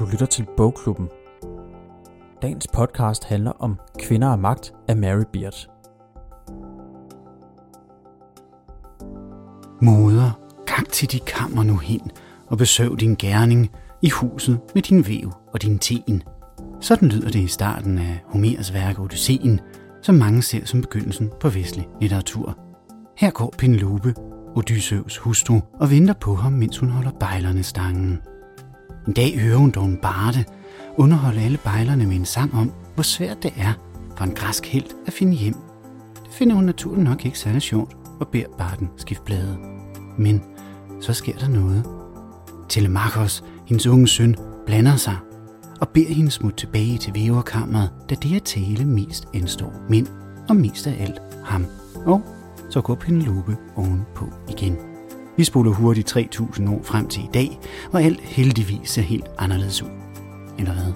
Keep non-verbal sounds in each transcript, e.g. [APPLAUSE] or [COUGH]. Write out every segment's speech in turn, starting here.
Du lytter til Bogklubben. Dagens podcast handler om Kvinder og magt af Mary Beard. Moder, gang til de kammer nu hen og besøg din gerning i huset med din væv og din teen. Sådan lyder det i starten af Homers værk Odysseen, som mange ser som begyndelsen på vestlig litteratur. Her går Penelope, Odysseus hustru, og venter på ham, mens hun holder bejlerne stangen. En dag hører hun dog en barde underholde alle bejlerne med en sang om, hvor svært det er for en græsk helt at finde hjem. Det finder hun naturligt nok ikke særlig sjovt og beder barden skifte blade. Men så sker der noget. Telemachos, hendes unge søn, blander sig og beder hende smutte tilbage til væverkammeret, da det at tale mest indstår mænd og mest af alt ham. Og så går Penelope ovenpå igen. Vi spoler hurtigt 3000 år frem til i dag, hvor alt heldigvis ser helt anderledes ud. Eller hvad?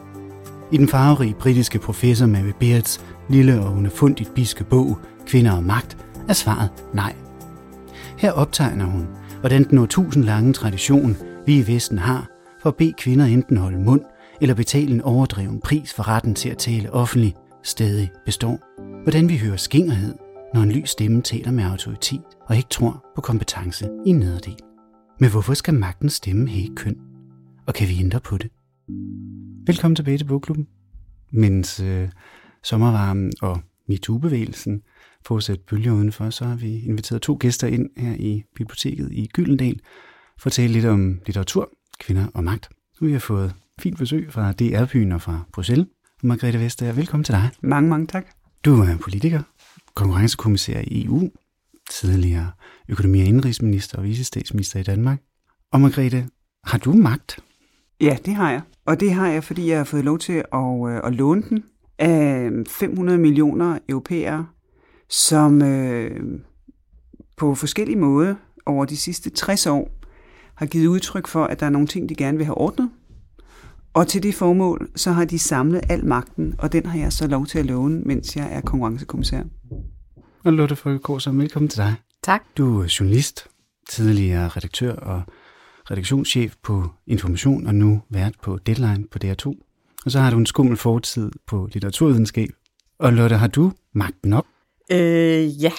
I den farverige britiske professor Mary Beards lille og underfundigt biske bog Kvinder og magt er svaret nej. Her optegner hun, hvordan den årtusind lange tradition, vi i Vesten har, for at bede kvinder enten holde mund eller betale en overdreven pris for retten til at tale offentligt, stadig består. Hvordan vi hører skingerhed, når en lys stemme taler med autoritet og ikke tror på kompetence i nederdel. Men hvorfor skal magten stemme have køn? Og kan vi ændre på det? Velkommen tilbage til Bogklubben. Mens øh, sommervarmen og MeToo-bevægelsen fortsat bølger udenfor, så har vi inviteret to gæster ind her i biblioteket i Gyldendal for at tale lidt om litteratur, kvinder og magt. Nu har vi fået fint besøg fra DR-byen og fra Bruxelles. Margrethe Vestager, velkommen til dig. Mange, mange tak. Du er politiker, konkurrencekommissær i EU, tidligere økonomi- og indrigsminister og visestatsminister i Danmark. Og Margrethe, har du magt? Ja, det har jeg. Og det har jeg, fordi jeg har fået lov til at, øh, at låne den af øh, 500 millioner europæere, som øh, på forskellige måder over de sidste 60 år har givet udtryk for, at der er nogle ting, de gerne vil have ordnet. Og til det formål, så har de samlet al magten, og den har jeg så lov til at låne, mens jeg er konkurrencekommissær. Og Lotte Folkekors, velkommen til dig. Tak. Du er journalist, tidligere redaktør og redaktionschef på Information, og nu vært på Deadline på DR2. Og så har du en skummel fortid på litteraturvidenskab. Og Lotte, har du magten op? Øh, ja,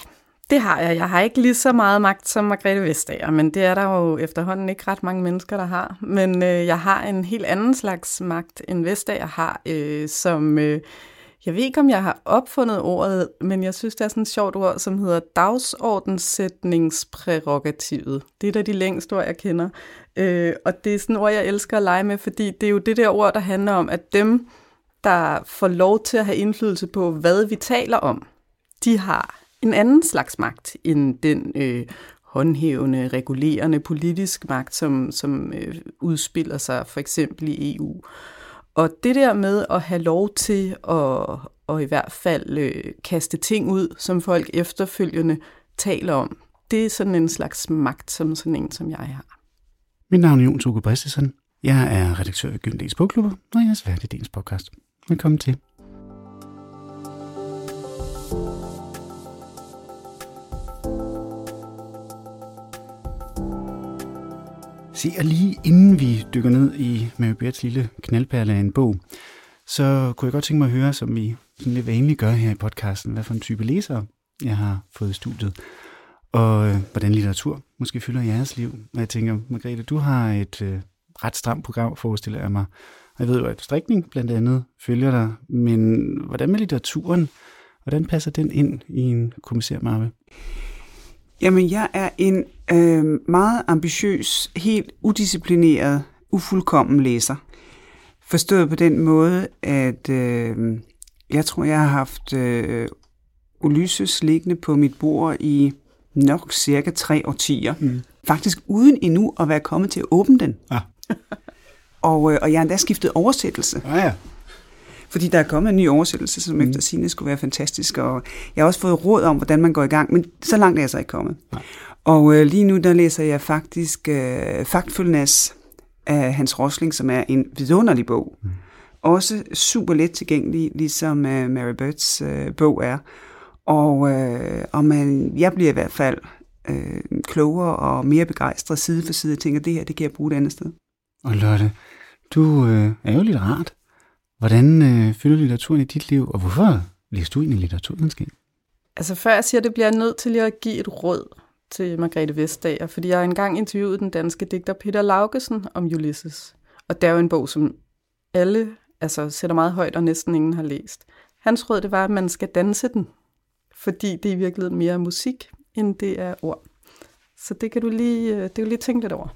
det har jeg. Jeg har ikke lige så meget magt som Margrethe Vestager, men det er der jo efterhånden ikke ret mange mennesker, der har. Men øh, jeg har en helt anden slags magt, end Vestager har, øh, som... Øh, jeg ved ikke, om jeg har opfundet ordet, men jeg synes, det er sådan et sjovt ord, som hedder dagsordenssætningsprerogativet. Det er da de længste ord, jeg kender. Øh, og det er sådan et ord, jeg elsker at lege med, fordi det er jo det der ord, der handler om, at dem, der får lov til at have indflydelse på, hvad vi taler om, de har en anden slags magt end den øh, håndhævende, regulerende politisk magt, som, som øh, udspiller sig for eksempel i EU. Og det der med at have lov til at, og i hvert fald øh, kaste ting ud, som folk efterfølgende taler om, det er sådan en slags magt, som sådan en, som jeg har. Mit navn er Jon Toge Bristesen. Jeg er redaktør ved Gyldendals Bogklubber, og jeg er svært i dagens podcast. Velkommen til. Se, og lige inden vi dykker ned i Mary Beards lille knaldperle af en bog, så kunne jeg godt tænke mig at høre, som vi sådan lidt vanligt gør her i podcasten, hvad for en type læser jeg har fået i studiet, og øh, hvordan litteratur måske fylder jeres liv. Og jeg tænker, Margrethe, du har et øh, ret stramt program, forestiller jeg mig. Og jeg ved jo, at strikning blandt andet følger dig, men hvordan med litteraturen? Hvordan passer den ind i en kommissærmappe? Jamen, jeg er en øh, meget ambitiøs, helt udisciplineret, ufuldkommen læser. Forstået på den måde, at øh, jeg tror, jeg har haft øh, Ulysses liggende på mit bord i nok cirka tre årtier. Mm. Faktisk uden endnu at være kommet til at åbne den. Ah. og, øh, og jeg har endda skiftet oversættelse. Ah ja. Fordi der er kommet en ny oversættelse, som mm. efter sine skulle være fantastisk, og jeg har også fået råd om, hvordan man går i gang, men så langt er jeg så ikke kommet. Nej. Og øh, lige nu, der læser jeg faktisk øh, Factfulness af Hans Rosling, som er en vidunderlig bog. Mm. Også super let tilgængelig, ligesom øh, Mary Birds øh, bog er. Og, øh, og man, jeg bliver i hvert fald øh, klogere og mere begejstret side for side. Jeg tænker, det her, det kan jeg bruge et andet sted. Og Lotte, Du øh, er jo litterat. Hvordan øh, fylder litteraturen i dit liv, og hvorfor læser du egentlig litteraturvidenskab? Altså før jeg siger det, bliver jeg nødt til at give et råd til Margrethe Vestager, fordi jeg har engang interviewet den danske digter Peter Laugesen om Ulysses. Og det er jo en bog, som alle altså, sætter meget højt, og næsten ingen har læst. Hans råd det var, at man skal danse den, fordi det er i virkeligheden mere musik, end det er ord. Så det kan du lige, øh, det kan du lige tænke lidt over.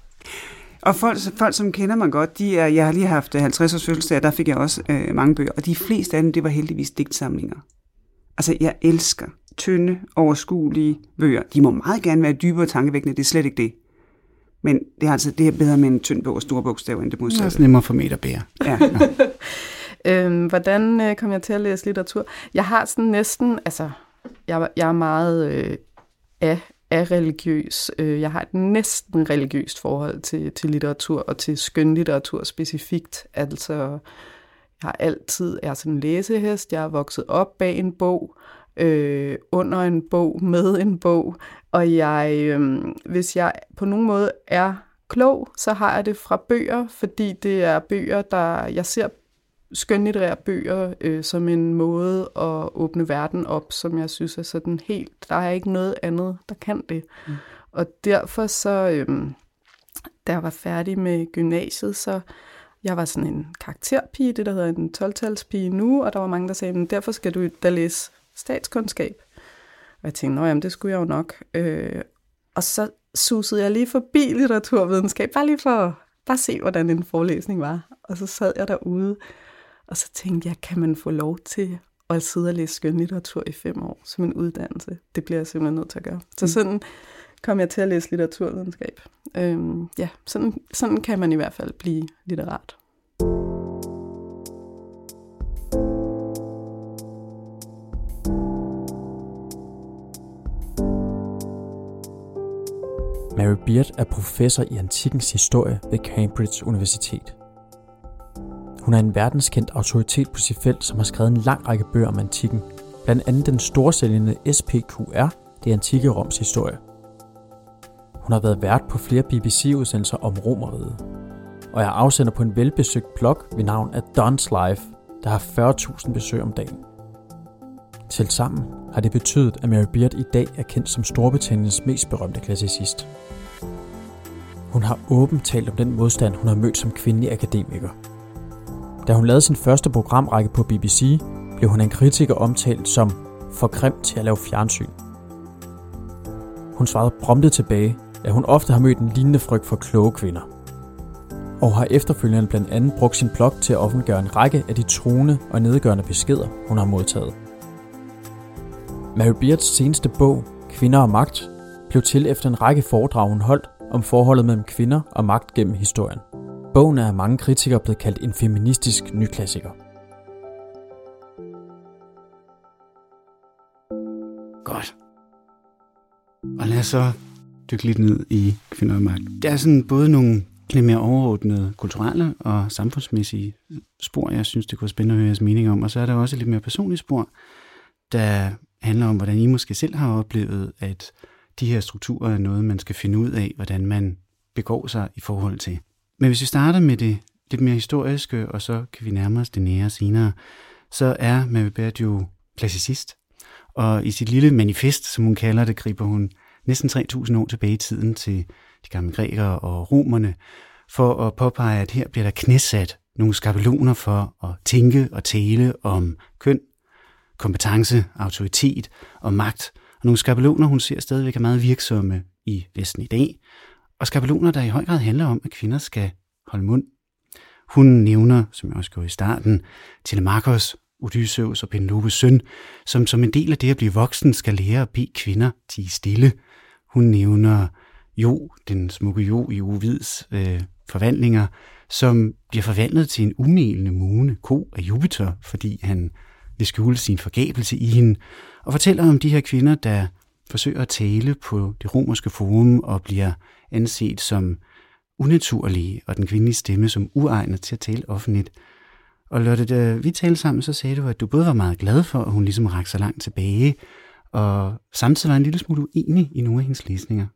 Og folk, folk, som kender mig godt, de er, jeg har lige haft 50 øh, års fødselsdag, der fik jeg også øh, mange bøger, og de fleste af dem, det var heldigvis digtsamlinger. Altså, jeg elsker tynde, overskuelige bøger. De må meget gerne være dybere tankevækkende, det er slet ikke det. Men det er altså det er bedre med en tynd bog og store bogstaver, end det modsatte. Det er nemmere for at bære. Ja. [LAUGHS] øhm, hvordan øh, kom jeg til at læse litteratur? Jeg har sådan næsten, altså, jeg, jeg er meget øh, af, er religiøs. Øh, jeg har et næsten religiøst forhold til, til litteratur og til skønlitteratur specifikt. Altså, jeg har altid, jeg er sådan en læsehest, jeg er vokset op bag en bog, øh, under en bog, med en bog, og jeg, øh, hvis jeg på nogen måde er klog, så har jeg det fra bøger, fordi det er bøger, der jeg ser skønlitterære bøger øh, som en måde at åbne verden op, som jeg synes er sådan helt, der er ikke noget andet, der kan det. Mm. Og derfor så, øh, da jeg var færdig med gymnasiet, så jeg var sådan en karakterpige, det der hedder en 12-talspige nu, og der var mange, der sagde, men derfor skal du da læse statskundskab. Og jeg tænkte, jamen det skulle jeg jo nok. Øh, og så susede jeg lige forbi litteraturvidenskab, bare lige for bare se, hvordan en forelæsning var. Og så sad jeg derude, og så tænkte jeg, kan man få lov til at sidde og læse skønlitteratur i fem år som en uddannelse? Det bliver jeg simpelthen nødt til at gøre. Så mm. sådan kom jeg til at læse litteraturvidenskab. Øhm, ja, sådan, sådan kan man i hvert fald blive litterat. Mary Beard er professor i antikkens historie ved Cambridge Universitet. Hun er en verdenskendt autoritet på sit felt, som har skrevet en lang række bøger om antikken, blandt andet den storsælgende SPQR, det antikke Roms historie. Hun har været vært på flere BBC-udsendelser om Romeriet, og er afsender på en velbesøgt blog ved navn af Don's Life, der har 40.000 besøg om dagen. Tilsammen har det betydet, at Mary Beard i dag er kendt som Storbritanniens mest berømte klassicist. Hun har åbent talt om den modstand, hun har mødt som kvindelig akademiker. Da hun lavede sin første programrække på BBC, blev hun en kritiker omtalt som for grim til at lave fjernsyn. Hun svarede prompte tilbage, at hun ofte har mødt en lignende frygt for kloge kvinder. Og har efterfølgende blandt andet brugt sin blog til at offentliggøre en række af de truende og nedgørende beskeder, hun har modtaget. Mary Beards seneste bog, Kvinder og Magt, blev til efter en række foredrag, hun holdt om forholdet mellem kvinder og magt gennem historien. Bogen er af mange kritikere blevet kaldt en feministisk nyklassiker. Godt. Og lad os så dykke lidt ned i kvinder og magt. Der er sådan både nogle lidt mere overordnede kulturelle og samfundsmæssige spor, jeg synes, det kunne være spændende at høre jeres mening om. Og så er der også lidt mere personlige spor, der handler om, hvordan I måske selv har oplevet, at de her strukturer er noget, man skal finde ud af, hvordan man begår sig i forhold til. Men hvis vi starter med det lidt mere historiske, og så kan vi nærme os det nære senere, så er Mary Beard jo klassicist. Og i sit lille manifest, som hun kalder det, griber hun næsten 3.000 år tilbage i tiden til de gamle grækere og romerne, for at påpege, at her bliver der knæsat nogle skabeloner for at tænke og tale om køn, kompetence, autoritet og magt. Og nogle skabeloner, hun ser stadigvæk er meget virksomme i Vesten i dag. Og skabeloner, der i høj grad handler om, at kvinder skal holde mund. Hun nævner, som jeg også gjorde i starten, Telemachos, Odysseus og Penelopes søn, som som en del af det at blive voksen skal lære at bede kvinder til stille. Hun nævner Jo, den smukke Jo i Ovids øh, forvandlinger, som bliver forvandlet til en umælende mune, ko af Jupiter, fordi han vil skjule sin forgabelse i hende, og fortæller om de her kvinder, der forsøger at tale på det romerske forum og bliver anset som unaturlige, og den kvindelige stemme som uegnet til at tale offentligt. Og Lotte, da vi talte sammen, så sagde du, at du både var meget glad for, at hun ligesom rakte så langt tilbage, og samtidig var en lille smule uenig i nogle af hendes læsninger.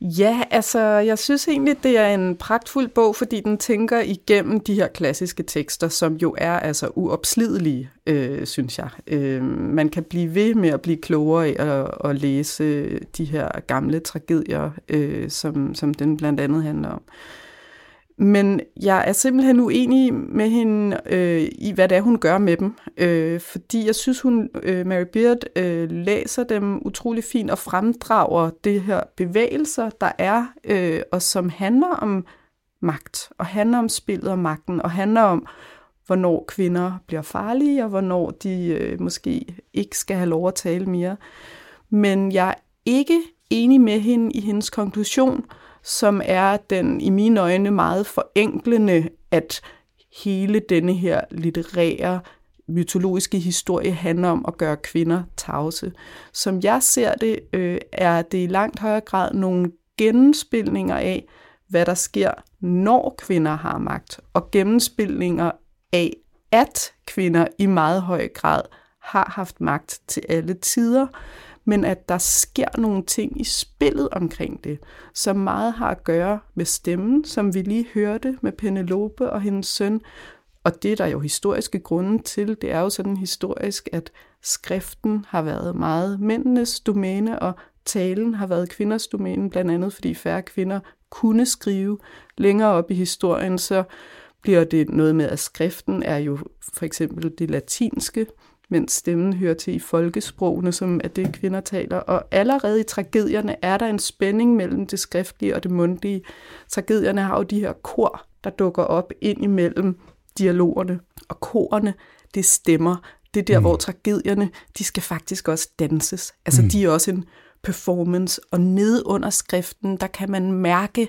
Ja, altså jeg synes egentlig, det er en pragtfuld bog, fordi den tænker igennem de her klassiske tekster, som jo er altså uopslidelige, øh, synes jeg. Øh, man kan blive ved med at blive klogere af at, at læse de her gamle tragedier, øh, som, som den blandt andet handler om. Men jeg er simpelthen uenig med hende øh, i, hvad det er, hun gør med dem. Øh, fordi jeg synes, hun, øh, Mary Beard, øh, læser dem utrolig fint og fremdrager det her bevægelser, der er, øh, og som handler om magt, og handler om spillet og magten, og handler om, hvornår kvinder bliver farlige, og hvornår de øh, måske ikke skal have lov at tale mere. Men jeg er ikke enig med hende i hendes konklusion, som er den i mine øjne meget forenklende, at hele denne her litterære mytologiske historie handler om at gøre kvinder tavse. Som jeg ser det, øh, er det i langt højere grad nogle genspilninger af, hvad der sker, når kvinder har magt, og gennemspilninger af, at kvinder i meget høj grad har haft magt til alle tider, men at der sker nogle ting i spillet omkring det, som meget har at gøre med stemmen, som vi lige hørte med Penelope og hendes søn. Og det er der jo historiske grunde til. Det er jo sådan historisk, at skriften har været meget mændenes domæne, og talen har været kvinders domæne, blandt andet fordi færre kvinder kunne skrive. Længere op i historien, så bliver det noget med, at skriften er jo for eksempel det latinske, mens stemmen hører til i folkesprogene, som er det, kvinder taler. Og allerede i tragedierne er der en spænding mellem det skriftlige og det mundtlige. Tragedierne har jo de her kor, der dukker op ind imellem dialogerne. Og korene, det stemmer. Det er der, mm. hvor tragedierne, de skal faktisk også danses. Altså, mm. de er også en performance. Og nede under skriften, der kan man mærke,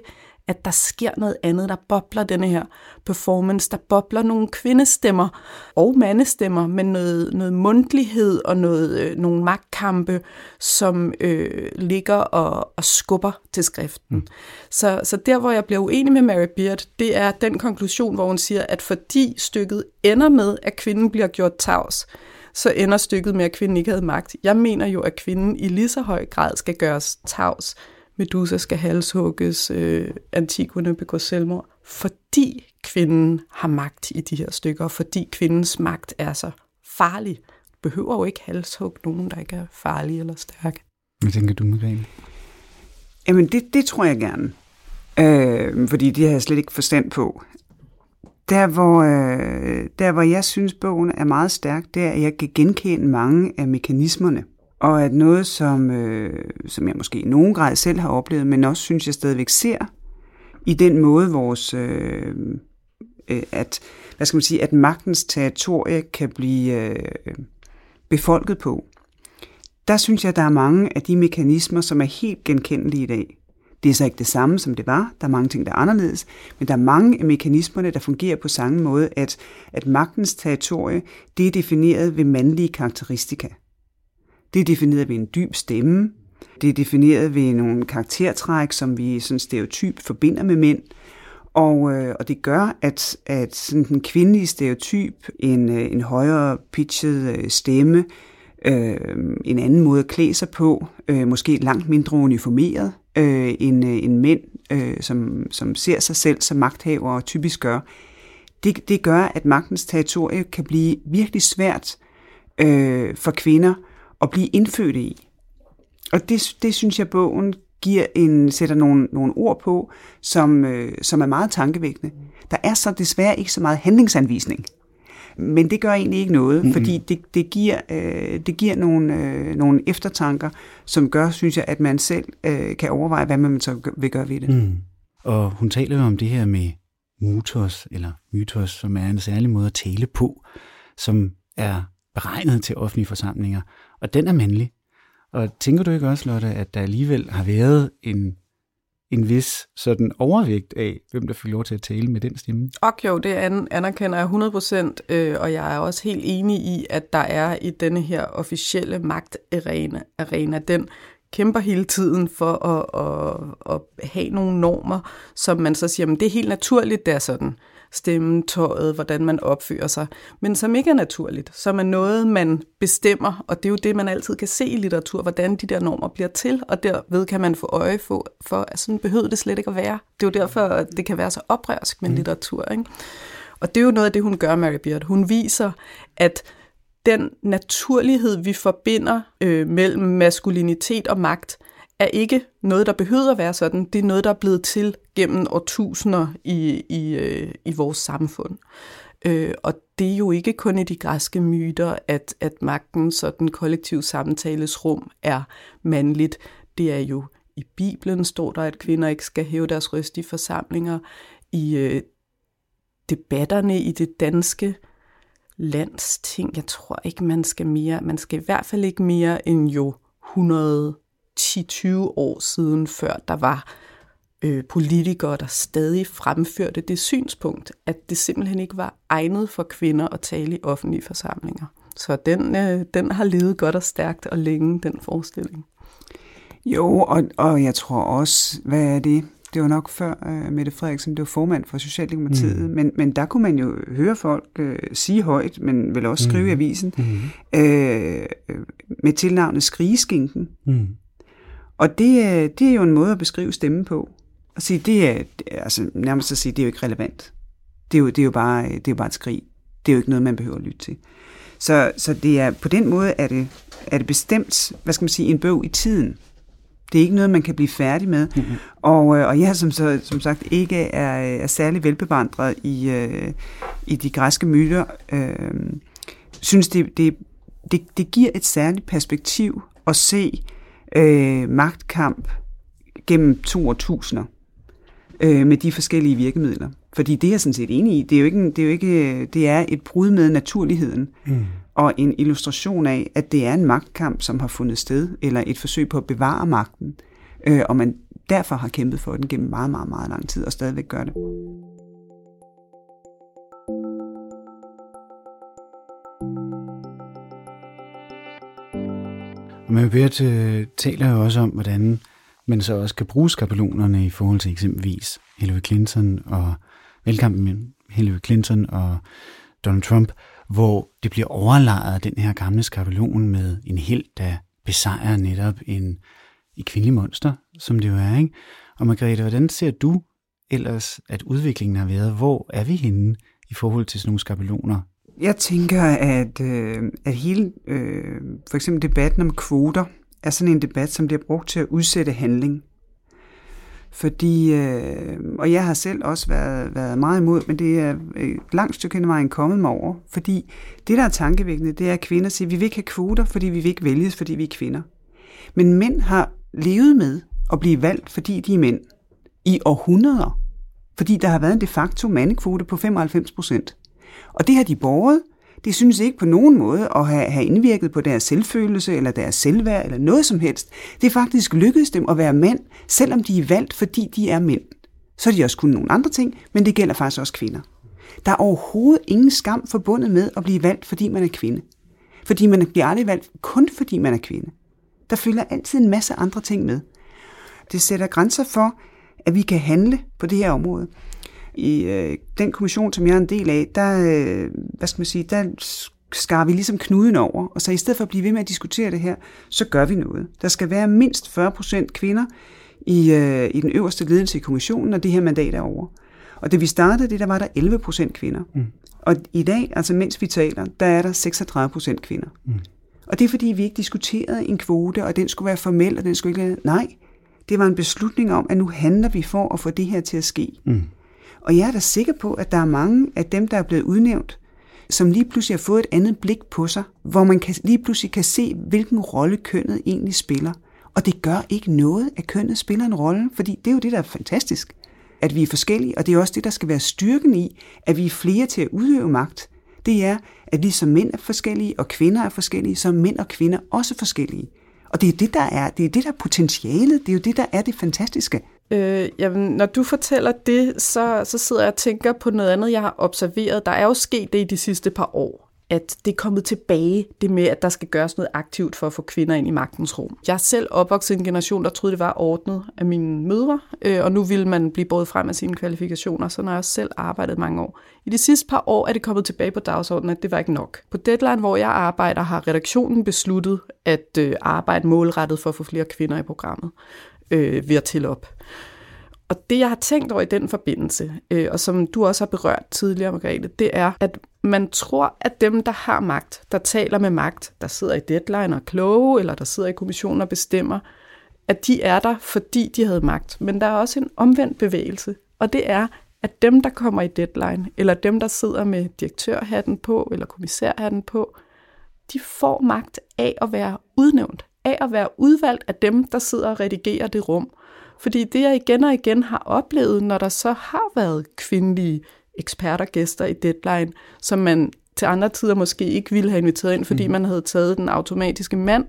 at der sker noget andet, der bobler denne her performance, der bobler nogle kvindestemmer og mandestemmer, men noget, noget mundtlighed og noget, øh, nogle magtkampe, som øh, ligger og, og skubber til skriften. Mm. Så, så der, hvor jeg bliver uenig med Mary Beard, det er den konklusion, hvor hun siger, at fordi stykket ender med, at kvinden bliver gjort tavs, så ender stykket med, at kvinden ikke havde magt. Jeg mener jo, at kvinden i lige så høj grad skal gøres tavs, Medusa skal halshugges, øh, Antigone begår selvmord, fordi kvinden har magt i de her stykker, og fordi kvindens magt er så farlig. Du behøver jo ikke halshugge nogen, der ikke er farlig eller stærk. Hvad tænker du, Margrethe? Jamen, det, det tror jeg gerne. Øh, fordi det har jeg slet ikke forstand på. Der hvor, øh, der, hvor jeg synes, bogen er meget stærk, det er, at jeg kan genkende mange af mekanismerne og at noget, som, øh, som jeg måske i nogen grad selv har oplevet, men også synes jeg stadigvæk ser, i den måde vores, øh, øh, at, hvad skal man sige, at magtens territorie kan blive øh, befolket på. Der synes jeg, der er mange af de mekanismer, som er helt genkendelige i dag. Det er så ikke det samme, som det var. Der er mange ting, der er anderledes. Men der er mange af mekanismerne, der fungerer på samme måde, at, at magtens territorie, det er defineret ved mandlige karakteristika. Det er defineret ved en dyb stemme. Det er defineret ved nogle karaktertræk, som vi sådan stereotyp forbinder med mænd. Og, øh, og det gør, at, at sådan den kvindelige stereotyp, en, øh, en højere pitchet øh, stemme, øh, en anden måde at klæde sig på, øh, måske langt mindre uniformeret øh, end, øh, end mænd, øh, som, som ser sig selv som magthavere typisk gør, det, det gør, at magtens territorie kan blive virkelig svært øh, for kvinder at blive indfødt i. Og det, det synes jeg, bogen giver en, sætter nogle, nogle ord på, som, øh, som er meget tankevækkende. Der er så desværre ikke så meget handlingsanvisning. Men det gør egentlig ikke noget, mm-hmm. fordi det, det giver, øh, det giver nogle, øh, nogle eftertanker, som gør, synes jeg, at man selv øh, kan overveje, hvad man så vil gøre ved det. Mm. Og hun taler jo om det her med mutos, eller mytos, som er en særlig måde at tale på, som er beregnet til offentlige forsamlinger, og den er mandlig. Og tænker du ikke også, Lotte, at der alligevel har været en, en vis sådan overvægt af, hvem der fik lov til at tale med den stemme? Og jo, det anerkender jeg 100%, øh, og jeg er også helt enig i, at der er i denne her officielle magtarena, arena, den kæmper hele tiden for at, at, at have nogle normer, som man så siger, men det er helt naturligt, det er sådan stemmen, tøjet, hvordan man opfører sig, men som ikke er naturligt, som er noget, man bestemmer, og det er jo det, man altid kan se i litteratur, hvordan de der normer bliver til, og derved kan man få øje for, for at sådan behøvede det slet ikke at være. Det er jo derfor, at det kan være så oprørsk med mm. litteratur. Ikke? Og det er jo noget af det, hun gør, Mary Beard. Hun viser, at den naturlighed, vi forbinder øh, mellem maskulinitet og magt, er ikke noget, der behøver at være sådan. Det er noget, der er blevet til gennem årtusinder i, i, øh, i vores samfund. Øh, og det er jo ikke kun i de græske myter, at, at magten, og den kollektive samtales rum, er mandligt. Det er jo i Bibelen står der, at kvinder ikke skal hæve deres røst i forsamlinger. I øh, debatterne i det danske landsting, jeg tror ikke, man skal mere, man skal i hvert fald ikke mere end jo 100 110-20 år siden, før der var øh, politikere, der stadig fremførte det synspunkt, at det simpelthen ikke var egnet for kvinder at tale i offentlige forsamlinger. Så den, øh, den har levet godt og stærkt og længe, den forestilling. Jo, og, og jeg tror også, hvad er det? Det var nok før uh, Mette Frederiksen blev formand for Socialdemokratiet, mm. men, men der kunne man jo høre folk uh, sige højt, men vel også skrive mm. i avisen, mm. uh, med tilnavnet Skrigeskinken. Mm. Og det, det er jo en måde at beskrive stemmen på. Og sige, det er, altså nærmest at sige, det er jo ikke relevant. Det er jo, det er jo, bare, det er jo bare et skrig. Det er jo ikke noget, man behøver at lytte til. Så, så det er, på den måde er det, er det bestemt, hvad skal man sige, en bog i tiden. Det er ikke noget, man kan blive færdig med. Mm-hmm. Og, øh, og jeg, som, så, som sagt, ikke er, er særlig velbevandret i, øh, i de græske myter, øh, synes, det, det, det, det giver et særligt perspektiv at se øh, magtkamp gennem to årtusinder øh, med de forskellige virkemidler. Fordi det er jeg sådan set enig i. Det er jo ikke, det er, jo ikke, det er et brud med naturligheden. Mm og en illustration af, at det er en magtkamp, som har fundet sted, eller et forsøg på at bevare magten, øh, og man derfor har kæmpet for den gennem meget, meget, meget lang tid, og stadigvæk gør det. Og Mary øh, taler jo også om, hvordan man så også kan bruge skabelonerne i forhold til eksempelvis Hillary Clinton og velkampen med Hillary Clinton og Donald Trump, hvor det bliver overlejet den her gamle skabelon med en held, der besejrer netop en, en kvindelig monster, som det jo er. Ikke? Og Margrethe, hvordan ser du ellers, at udviklingen har været? Hvor er vi henne i forhold til sådan nogle skabeloner? Jeg tænker, at, øh, at hele øh, for eksempel debatten om kvoter er sådan en debat, som bliver brugt til at udsætte handling. Fordi, øh, og jeg har selv også været, været meget imod, men det er et langt stykke hen vejen kommet mig over. Fordi det, der er tankevækkende, det er, at kvinder siger, at vi vil ikke have kvoter, fordi vi vil ikke vælges, fordi vi er kvinder. Men mænd har levet med at blive valgt, fordi de er mænd i århundreder. Fordi der har været en de facto mandekvote på 95 procent. Og det har de borget, Det synes ikke på nogen måde at have, have indvirket på deres selvfølelse eller deres selvværd eller noget som helst. Det er faktisk lykkedes dem at være mænd, selvom de er valgt, fordi de er mænd. Så er de også kun nogle andre ting, men det gælder faktisk også kvinder. Der er overhovedet ingen skam forbundet med at blive valgt, fordi man er kvinde. Fordi man bliver aldrig valgt kun fordi man er kvinde. Der følger altid en masse andre ting med. Det sætter grænser for, at vi kan handle på det her område i øh, den kommission, som jeg er en del af, der, øh, hvad skal man sige, der skar vi ligesom knuden over, og så i stedet for at blive ved med at diskutere det her, så gør vi noget. Der skal være mindst 40 procent kvinder i, øh, i den øverste ledelse i kommissionen, og det her mandat er over. Og da vi startede det, der var der 11 procent kvinder. Mm. Og i dag, altså mens vi taler, der er der 36 procent kvinder. Mm. Og det er fordi, vi ikke diskuterede en kvote, og den skulle være formel, og den skulle ikke... Nej, det var en beslutning om, at nu handler vi for at få det her til at ske. Mm. Og jeg er da sikker på, at der er mange af dem, der er blevet udnævnt, som lige pludselig har fået et andet blik på sig, hvor man kan, lige pludselig kan se, hvilken rolle kønnet egentlig spiller. Og det gør ikke noget, at kønnet spiller en rolle, fordi det er jo det, der er fantastisk, at vi er forskellige, og det er også det, der skal være styrken i, at vi er flere til at udøve magt. Det er, at vi som mænd er forskellige, og kvinder er forskellige, så mænd og kvinder også forskellige. Og det er det, der er, det er det, der er potentialet, det er jo det, der er det fantastiske. Øh, jamen, når du fortæller det, så, så sidder jeg og tænker på noget andet, jeg har observeret. Der er jo sket det i de sidste par år, at det er kommet tilbage, det med, at der skal gøres noget aktivt for at få kvinder ind i magtens rum. Jeg er selv opvokset i en generation, der troede, det var ordnet af mine mødre, øh, og nu vil man blive båret frem af sine kvalifikationer, så når jeg selv arbejdet mange år. I de sidste par år er det kommet tilbage på dagsordenen, at det var ikke nok. På Deadline, hvor jeg arbejder, har redaktionen besluttet at øh, arbejde målrettet for at få flere kvinder i programmet øh, ved at tælle op. Og det, jeg har tænkt over i den forbindelse, øh, og som du også har berørt tidligere, Margrethe, det er, at man tror, at dem, der har magt, der taler med magt, der sidder i deadline og kloge, eller der sidder i kommissionen og bestemmer, at de er der, fordi de havde magt. Men der er også en omvendt bevægelse, og det er, at dem, der kommer i deadline, eller dem, der sidder med direktørhatten på, eller kommissærhatten på, de får magt af at være udnævnt, af at være udvalgt af dem, der sidder og redigerer det rum. Fordi det, jeg igen og igen har oplevet, når der så har været kvindelige eksperter, gæster i Deadline, som man til andre tider måske ikke ville have inviteret ind, fordi mm. man havde taget den automatiske mand,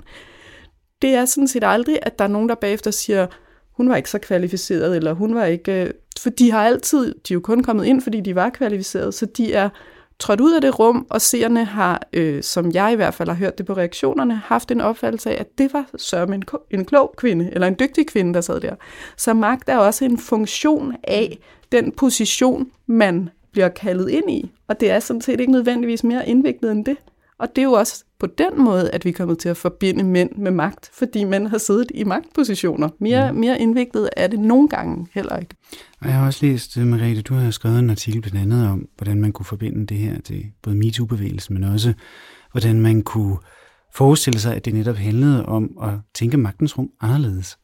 det er sådan set aldrig, at der er nogen, der bagefter siger, hun var ikke så kvalificeret, eller hun var ikke... Øh, for de har altid, de er jo kun kommet ind, fordi de var kvalificerede, så de er trådt ud af det rum, og seerne har, øh, som jeg i hvert fald har hørt det på reaktionerne, haft en opfattelse af, at det var sørme en, en klog kvinde, eller en dygtig kvinde, der sad der. Så magt er også en funktion af den position, man bliver kaldet ind i, og det er sådan set ikke nødvendigvis mere indviklet end det. Og det er jo også på den måde, at vi er kommet til at forbinde mænd med magt, fordi mænd har siddet i magtpositioner. Mere, mm. mere indviklet er det nogle gange heller ikke. Og jeg har også læst, øh, Mariette, du har skrevet en artikel blandt andet om, hvordan man kunne forbinde det her til både MeToo-bevægelsen, men også hvordan man kunne forestille sig, at det netop handlede om at tænke magtens rum anderledes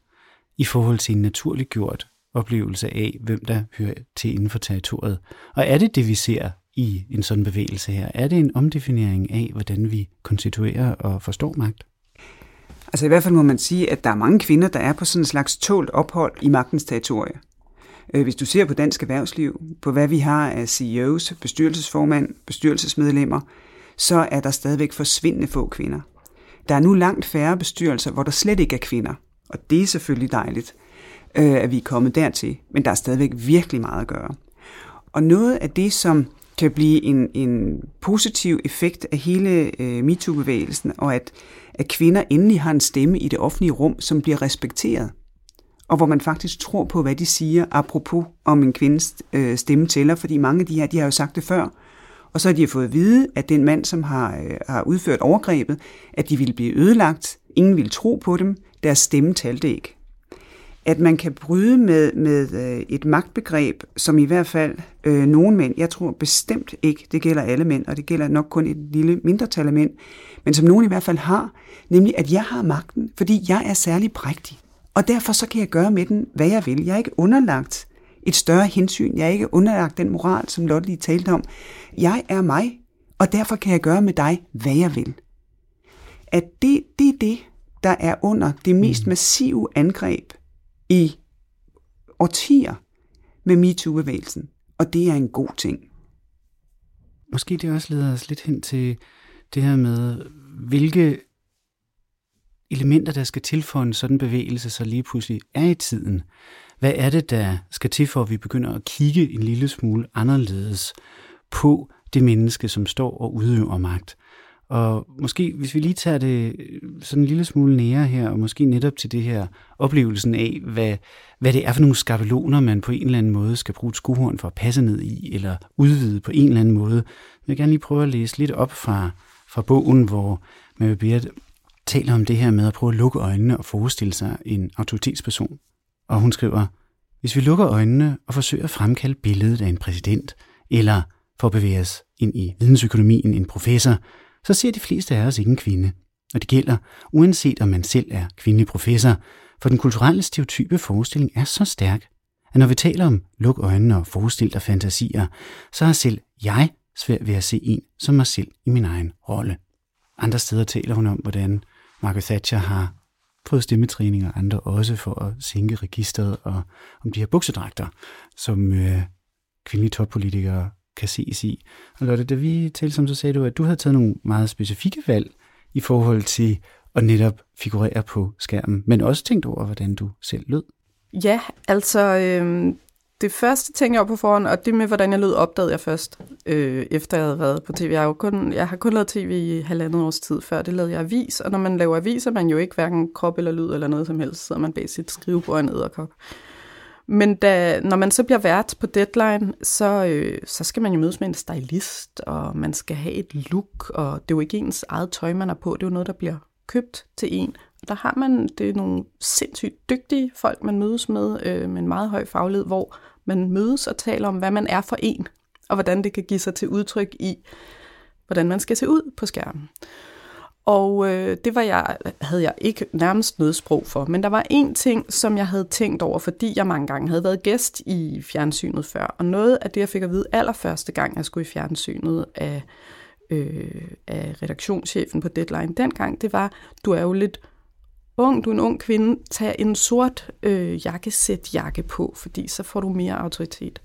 i forhold til en naturligt gjort oplevelse af, hvem der hører til inden for territoriet. Og er det det, vi ser i en sådan bevægelse her? Er det en omdefinering af, hvordan vi konstituerer og forstår magt? Altså i hvert fald må man sige, at der er mange kvinder, der er på sådan en slags tålt ophold i magtens territorie. Øh, hvis du ser på dansk erhvervsliv, på hvad vi har af CEOs, bestyrelsesformand, bestyrelsesmedlemmer, så er der stadigvæk forsvindende få kvinder. Der er nu langt færre bestyrelser, hvor der slet ikke er kvinder. Og det er selvfølgelig dejligt, øh, at vi er kommet dertil. Men der er stadigvæk virkelig meget at gøre. Og noget af det, som kan blive en, en positiv effekt af hele øh, MeToo-bevægelsen, og at, at kvinder endelig har en stemme i det offentlige rum, som bliver respekteret, og hvor man faktisk tror på, hvad de siger, apropos om en kvindes øh, stemme tæller, fordi mange af de her, de har jo sagt det før, og så har de fået at vide, at den mand, som har, øh, har udført overgrebet, at de ville blive ødelagt, ingen ville tro på dem, deres stemme talte ikke at man kan bryde med, med øh, et magtbegreb, som i hvert fald øh, nogle mænd, jeg tror bestemt ikke, det gælder alle mænd, og det gælder nok kun et lille mindretal af mænd, men som nogen i hvert fald har, nemlig at jeg har magten, fordi jeg er særlig prægtig. Og derfor så kan jeg gøre med den, hvad jeg vil. Jeg er ikke underlagt et større hensyn. Jeg er ikke underlagt den moral, som Lotte lige talte om. Jeg er mig, og derfor kan jeg gøre med dig, hvad jeg vil. At det, det er det, der er under det mest mm. massive angreb i årtier med MeToo-bevægelsen, og det er en god ting. Måske det også leder os lidt hen til det her med, hvilke elementer, der skal til for en sådan bevægelse, så lige pludselig er i tiden. Hvad er det, der skal til for, at vi begynder at kigge en lille smule anderledes på det menneske, som står og udøver magt? Og måske, hvis vi lige tager det øh, sådan en lille smule nære her, og måske netop til det her oplevelsen af, hvad, hvad det er for nogle skabeloner, man på en eller anden måde skal bruge et skuhorn for at passe ned i, eller udvide på en eller anden måde. Jeg vil gerne lige prøve at læse lidt op fra, fra bogen, hvor Mary Beard taler om det her med at prøve at lukke øjnene og forestille sig en autoritetsperson. Og hun skriver, hvis vi lukker øjnene og forsøger at fremkalde billedet af en præsident, eller for at bevæge os ind i vidensøkonomien en professor, så ser de fleste af os ikke en kvinde. Og det gælder, uanset om man selv er kvindelig professor, for den kulturelle stereotype forestilling er så stærk, at når vi taler om luk øjnene og forestil dig fantasier, så har selv jeg svært ved at se en som mig selv i min egen rolle. Andre steder taler hun om, hvordan Margaret Thatcher har fået stemmetræning og andre også for at sænke registret og om de her buksedragter, som øh, kvindelige toppolitikere kan ses i. Og Lotte, da vi talte som så sagde du, at du havde taget nogle meget specifikke valg i forhold til at netop figurere på skærmen, men også tænkt over, hvordan du selv lød. Ja, altså øh, det første ting, jeg var på forhånd, og det med, hvordan jeg lød, opdagede jeg først, øh, efter jeg havde været på tv. Jeg har, kun, jeg har kun lavet tv i halvandet års tid før. Det lavede jeg avis, og når man laver avis, er man jo ikke hverken krop eller lyd eller noget som helst. Så sidder man bag sit skrivebord en æderkop. Men da, når man så bliver vært på deadline, så, øh, så skal man jo mødes med en stylist, og man skal have et look, og det er jo ikke ens eget tøj, man er på. Det er jo noget, der bliver købt til en. Og der har man, det er nogle sindssygt dygtige folk, man mødes med, øh, med en meget høj faglighed, hvor man mødes og taler om, hvad man er for en, og hvordan det kan give sig til udtryk i, hvordan man skal se ud på skærmen. Og øh, det var jeg, havde jeg ikke nærmest noget sprog for. Men der var en ting, som jeg havde tænkt over, fordi jeg mange gange havde været gæst i fjernsynet før. Og noget af det, jeg fik at vide allerførste gang, jeg skulle i fjernsynet af, øh, af redaktionschefen på Deadline dengang, det var, du er jo lidt ung, du er en ung kvinde, tag en sort øh, jakkesæt jakke på, fordi så får du mere autoritet.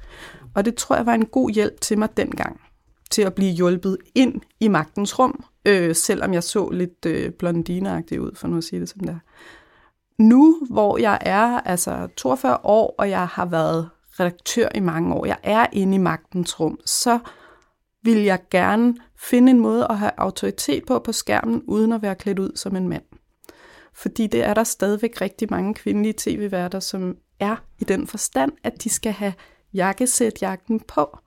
Og det tror jeg var en god hjælp til mig dengang, til at blive hjulpet ind i magtens rum, øh, selvom jeg så lidt øh, blondineagtig ud, for nu at sige det som det er. Nu, hvor jeg er altså 42 år, og jeg har været redaktør i mange år, jeg er inde i magtens rum, så vil jeg gerne finde en måde at have autoritet på på skærmen, uden at være klædt ud som en mand. Fordi det er der stadigvæk rigtig mange kvindelige tv-værter, som er i den forstand, at de skal have jakkesætjakken på.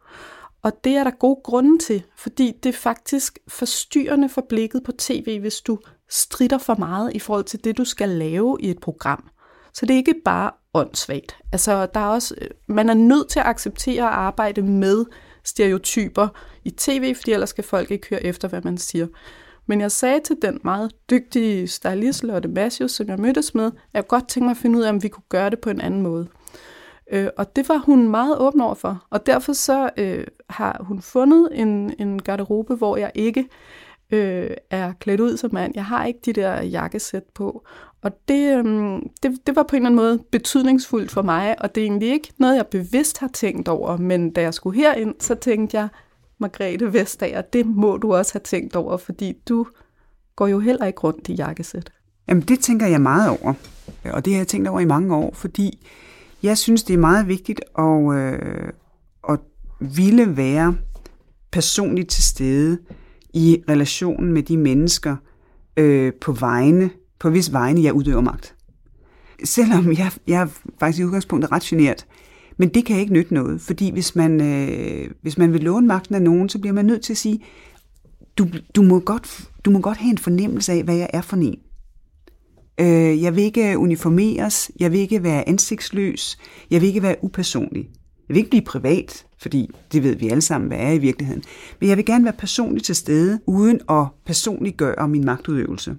Og det er der gode grunde til, fordi det er faktisk forstyrrende for blikket på tv, hvis du strider for meget i forhold til det, du skal lave i et program. Så det er ikke bare åndssvagt. Altså, der er også, man er nødt til at acceptere at arbejde med stereotyper i tv, fordi ellers skal folk ikke høre efter, hvad man siger. Men jeg sagde til den meget dygtige stylist, Lotte Masius, som jeg mødtes med, at jeg godt tænkte mig at finde ud af, om vi kunne gøre det på en anden måde. Øh, og det var hun meget åben over for. Og derfor så øh, har hun fundet en, en garderobe, hvor jeg ikke øh, er klædt ud som mand. Jeg har ikke de der jakkesæt på. Og det, øh, det, det var på en eller anden måde betydningsfuldt for mig, og det er egentlig ikke noget, jeg bevidst har tænkt over. Men da jeg skulle herind, så tænkte jeg, Margrethe Vestager, det må du også have tænkt over, fordi du går jo heller ikke rundt i jakkesæt. Jamen det tænker jeg meget over, og det har jeg tænkt over i mange år, fordi jeg synes, det er meget vigtigt at, øh, at ville være personligt til stede i relationen med de mennesker øh, på vegne, på hvis vegne jeg udøver magt. Selvom jeg, jeg er faktisk i udgangspunktet ret generet, men det kan ikke nytte noget, fordi hvis man, øh, hvis man vil låne magten af nogen, så bliver man nødt til at sige, du, du, må godt, du må godt have en fornemmelse af, hvad jeg er for en. Øh, jeg vil ikke uniformeres, jeg vil ikke være ansigtsløs, jeg vil ikke være upersonlig. Jeg vil ikke blive privat, fordi det ved vi alle sammen, hvad er i virkeligheden. Men jeg vil gerne være personligt til stede, uden at personligt gøre min magtudøvelse.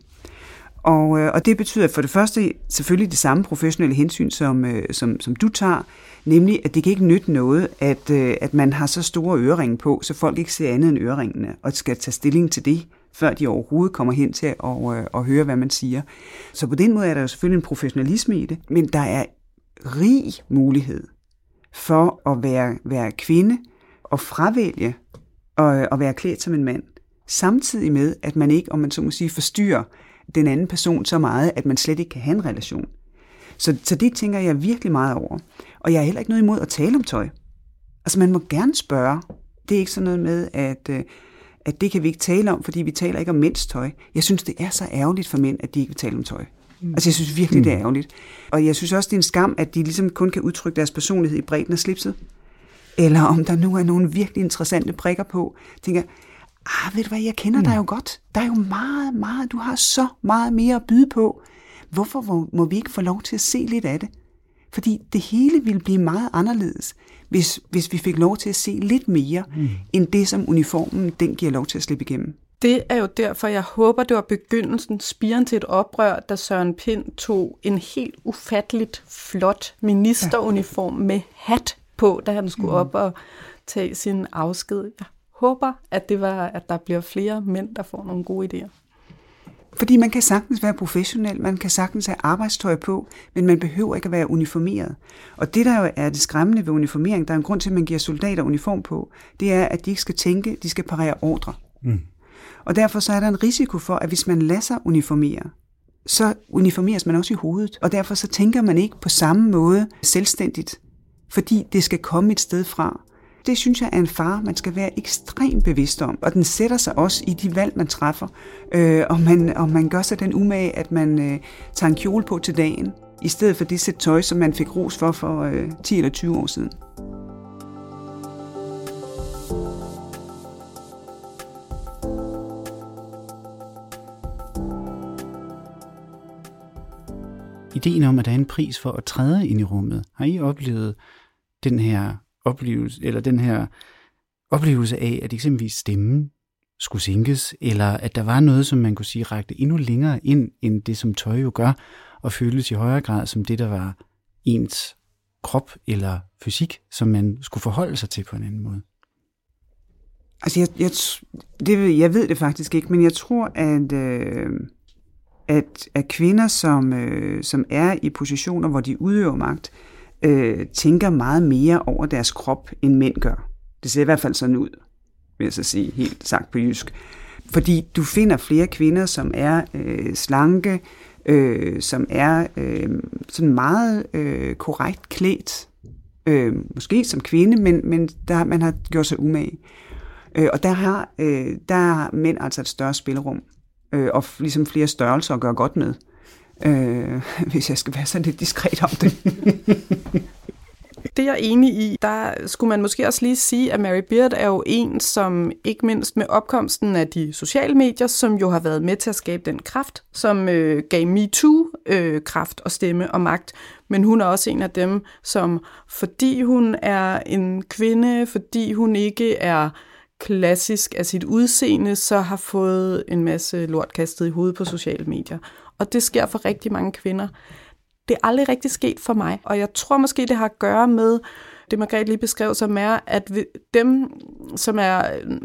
Og, øh, og det betyder for det første selvfølgelig det samme professionelle hensyn, som, øh, som, som du tager, nemlig at det kan ikke nytte noget, at, øh, at man har så store øreringe på, så folk ikke ser andet end øreringene, og skal tage stilling til det, før de overhovedet kommer hen til at, øh, at, høre, hvad man siger. Så på den måde er der jo selvfølgelig en professionalisme i det, men der er rig mulighed for at være, være kvinde og fravælge og, øh, og være klædt som en mand, samtidig med, at man ikke, om man så må sige, forstyrrer den anden person så meget, at man slet ikke kan have en relation. Så, så det tænker jeg virkelig meget over. Og jeg er heller ikke noget imod at tale om tøj. Altså man må gerne spørge. Det er ikke sådan noget med, at, øh, at det kan vi ikke tale om, fordi vi taler ikke om mænds tøj. Jeg synes, det er så ærgerligt for mænd, at de ikke vil tale om tøj. Mm. Altså jeg synes virkelig, det er mm. ærgerligt. Og jeg synes også, det er en skam, at de ligesom kun kan udtrykke deres personlighed i bredden af slipset. Eller om der nu er nogle virkelig interessante prikker på. Jeg tænker, ah, ved du hvad, jeg kender mm. dig jo godt. Der er jo meget, meget, du har så meget mere at byde på. Hvorfor må, må vi ikke få lov til at se lidt af det? Fordi det hele ville blive meget anderledes, hvis, hvis vi fik lov til at se lidt mere, mm. end det, som uniformen den giver lov til at slippe igennem. Det er jo derfor, jeg håber, det var begyndelsen, spiren til et oprør, da Søren Pind tog en helt ufatteligt flot ministeruniform med hat på, da han skulle mm. op og tage sin afsked. Jeg håber, at, det var, at der bliver flere mænd, der får nogle gode idéer. Fordi man kan sagtens være professionel, man kan sagtens have arbejdstøj på, men man behøver ikke at være uniformeret. Og det, der jo er det skræmmende ved uniformering, der er en grund til, at man giver soldater uniform på, det er, at de ikke skal tænke, de skal parere ordre. Mm. Og derfor så er der en risiko for, at hvis man lader sig uniformere, så uniformeres man også i hovedet. Og derfor så tænker man ikke på samme måde selvstændigt fordi det skal komme et sted fra. Det synes jeg er en far, man skal være ekstremt bevidst om, og den sætter sig også i de valg, man træffer. Øh, og, man, og man gør sig den umage, at man øh, tager en kjole på til dagen, i stedet for det sæt tøj, som man fik ros for for øh, 10 eller 20 år siden. ideen om, at der er en pris for at træde ind i rummet. Har I oplevet den her oplevelse, eller den her oplevelse af, at eksempelvis stemmen skulle sænkes, eller at der var noget, som man kunne sige rakte endnu længere ind, end det, som tøj jo gør, og føles i højere grad som det, der var ens krop eller fysik, som man skulle forholde sig til på en anden måde? Altså, jeg, jeg, det, jeg ved det faktisk ikke, men jeg tror, at, øh, at, at kvinder, som, øh, som er i positioner, hvor de udøver magt, øh, øh, tænker meget mere over deres krop, end mænd gør. Det ser i hvert fald sådan ud, vil jeg så sige, helt sagt på jysk. Fordi du finder flere kvinder, som er øh, slanke, øh, som er øh, sådan meget øh, korrekt klædt, øh, måske som kvinde, men, men der, man har gjort sig umage. Øh, og der har, øh, der har mænd altså et større spillerum øh, og ligesom flere størrelser at gøre godt med. Øh, [LAUGHS] hvis jeg skal være sådan lidt diskret om det det er jeg enig i. Der skulle man måske også lige sige, at Mary Beard er jo en, som ikke mindst med opkomsten af de sociale medier, som jo har været med til at skabe den kraft, som øh, gav MeToo øh, kraft og stemme og magt. Men hun er også en af dem, som fordi hun er en kvinde, fordi hun ikke er klassisk af sit udseende, så har fået en masse lort kastet i hovedet på sociale medier. Og det sker for rigtig mange kvinder. Det er aldrig rigtig sket for mig, og jeg tror måske, det har at gøre med, det Margrethe lige beskrev, som er, at dem, som er,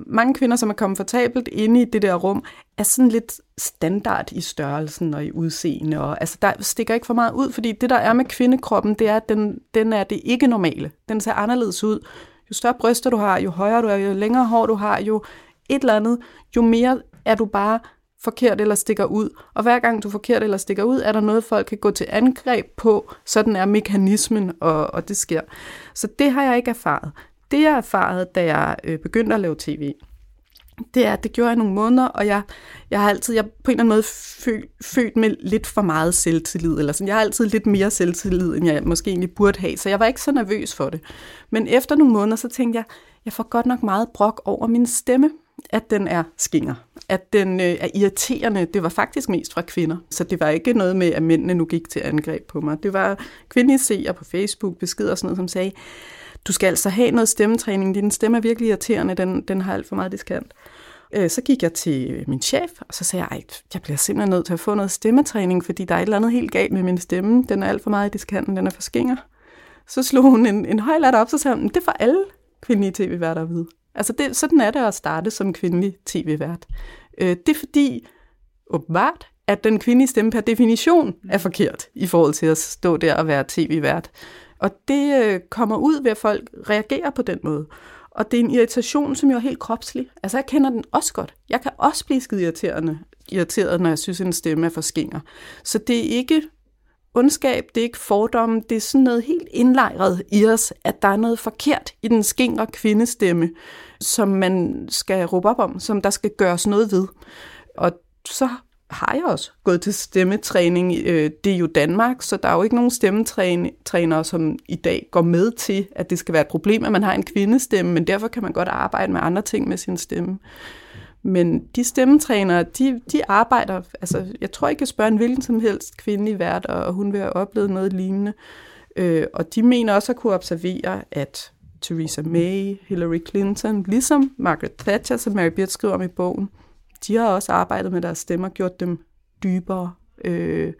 mange kvinder, som er komfortabelt inde i det der rum, er sådan lidt standard i størrelsen og i udseende, og altså der stikker ikke for meget ud, fordi det der er med kvindekroppen, det er, at den, den er det ikke normale. Den ser anderledes ud. Jo større bryster du har, jo højere du er, jo længere hår du har, jo et eller andet, jo mere er du bare forkert eller stikker ud. Og hver gang du er forkert eller stikker ud, er der noget, folk kan gå til angreb på. Sådan er mekanismen, og, og det sker. Så det har jeg ikke erfaret. Det jeg erfarede, da jeg øh, begyndte at lave tv, det er, at det gjorde jeg nogle måneder, og jeg, jeg har altid, jeg på en eller anden måde født, født med lidt for meget selvtillid, eller sådan, jeg har altid lidt mere selvtillid, end jeg måske egentlig burde have, så jeg var ikke så nervøs for det. Men efter nogle måneder, så tænkte jeg, jeg får godt nok meget brok over min stemme, at den er skinger, at den øh, er irriterende. Det var faktisk mest fra kvinder, så det var ikke noget med, at mændene nu gik til angreb på mig. Det var kvindelige seere på Facebook, beskeder og sådan noget, som sagde, du skal altså have noget stemmetræning, din stemme er virkelig irriterende, den, den har alt for meget diskant. Øh, så gik jeg til min chef, og så sagde jeg, jeg bliver simpelthen nødt til at få noget stemmetræning, fordi der er et eller andet helt galt med min stemme. Den er alt for meget i diskanten, den er for skinger. Så slog hun en, en høj op, så sagde hun, det får alle kvindelige tv-værter at vide. Altså det, sådan er det at starte som kvindelig tv-vært. Øh, det er fordi, åbenbart, at den kvindelige stemme per definition er forkert i forhold til at stå der og være tv-vært. Og det øh, kommer ud ved, at folk reagerer på den måde. Og det er en irritation, som jo er helt kropslig. Altså, jeg kender den også godt. Jeg kan også blive skide irriterende, irriteret, når jeg synes, at en stemme er for skinger. Så det er ikke ondskab, det er ikke fordomme, det er sådan noget helt indlejret i os, at der er noget forkert i den skingre kvindestemme, som man skal råbe op om, som der skal gøres noget ved. Og så har jeg også gået til stemmetræning. Øh, det er jo Danmark, så der er jo ikke nogen stemmetrænere, som i dag går med til, at det skal være et problem, at man har en kvindestemme, men derfor kan man godt arbejde med andre ting med sin stemme. Men de stemmetrænere, de, de arbejder, altså jeg tror ikke, jeg spørge en hvilken som helst kvinde i vært, og hun vil have oplevet noget lignende. Øh, og de mener også at kunne observere, at Theresa May, Hillary Clinton, ligesom Margaret Thatcher, som Mary Beard skriver om i bogen, de har også arbejdet med deres stemmer, gjort dem dybere, øh,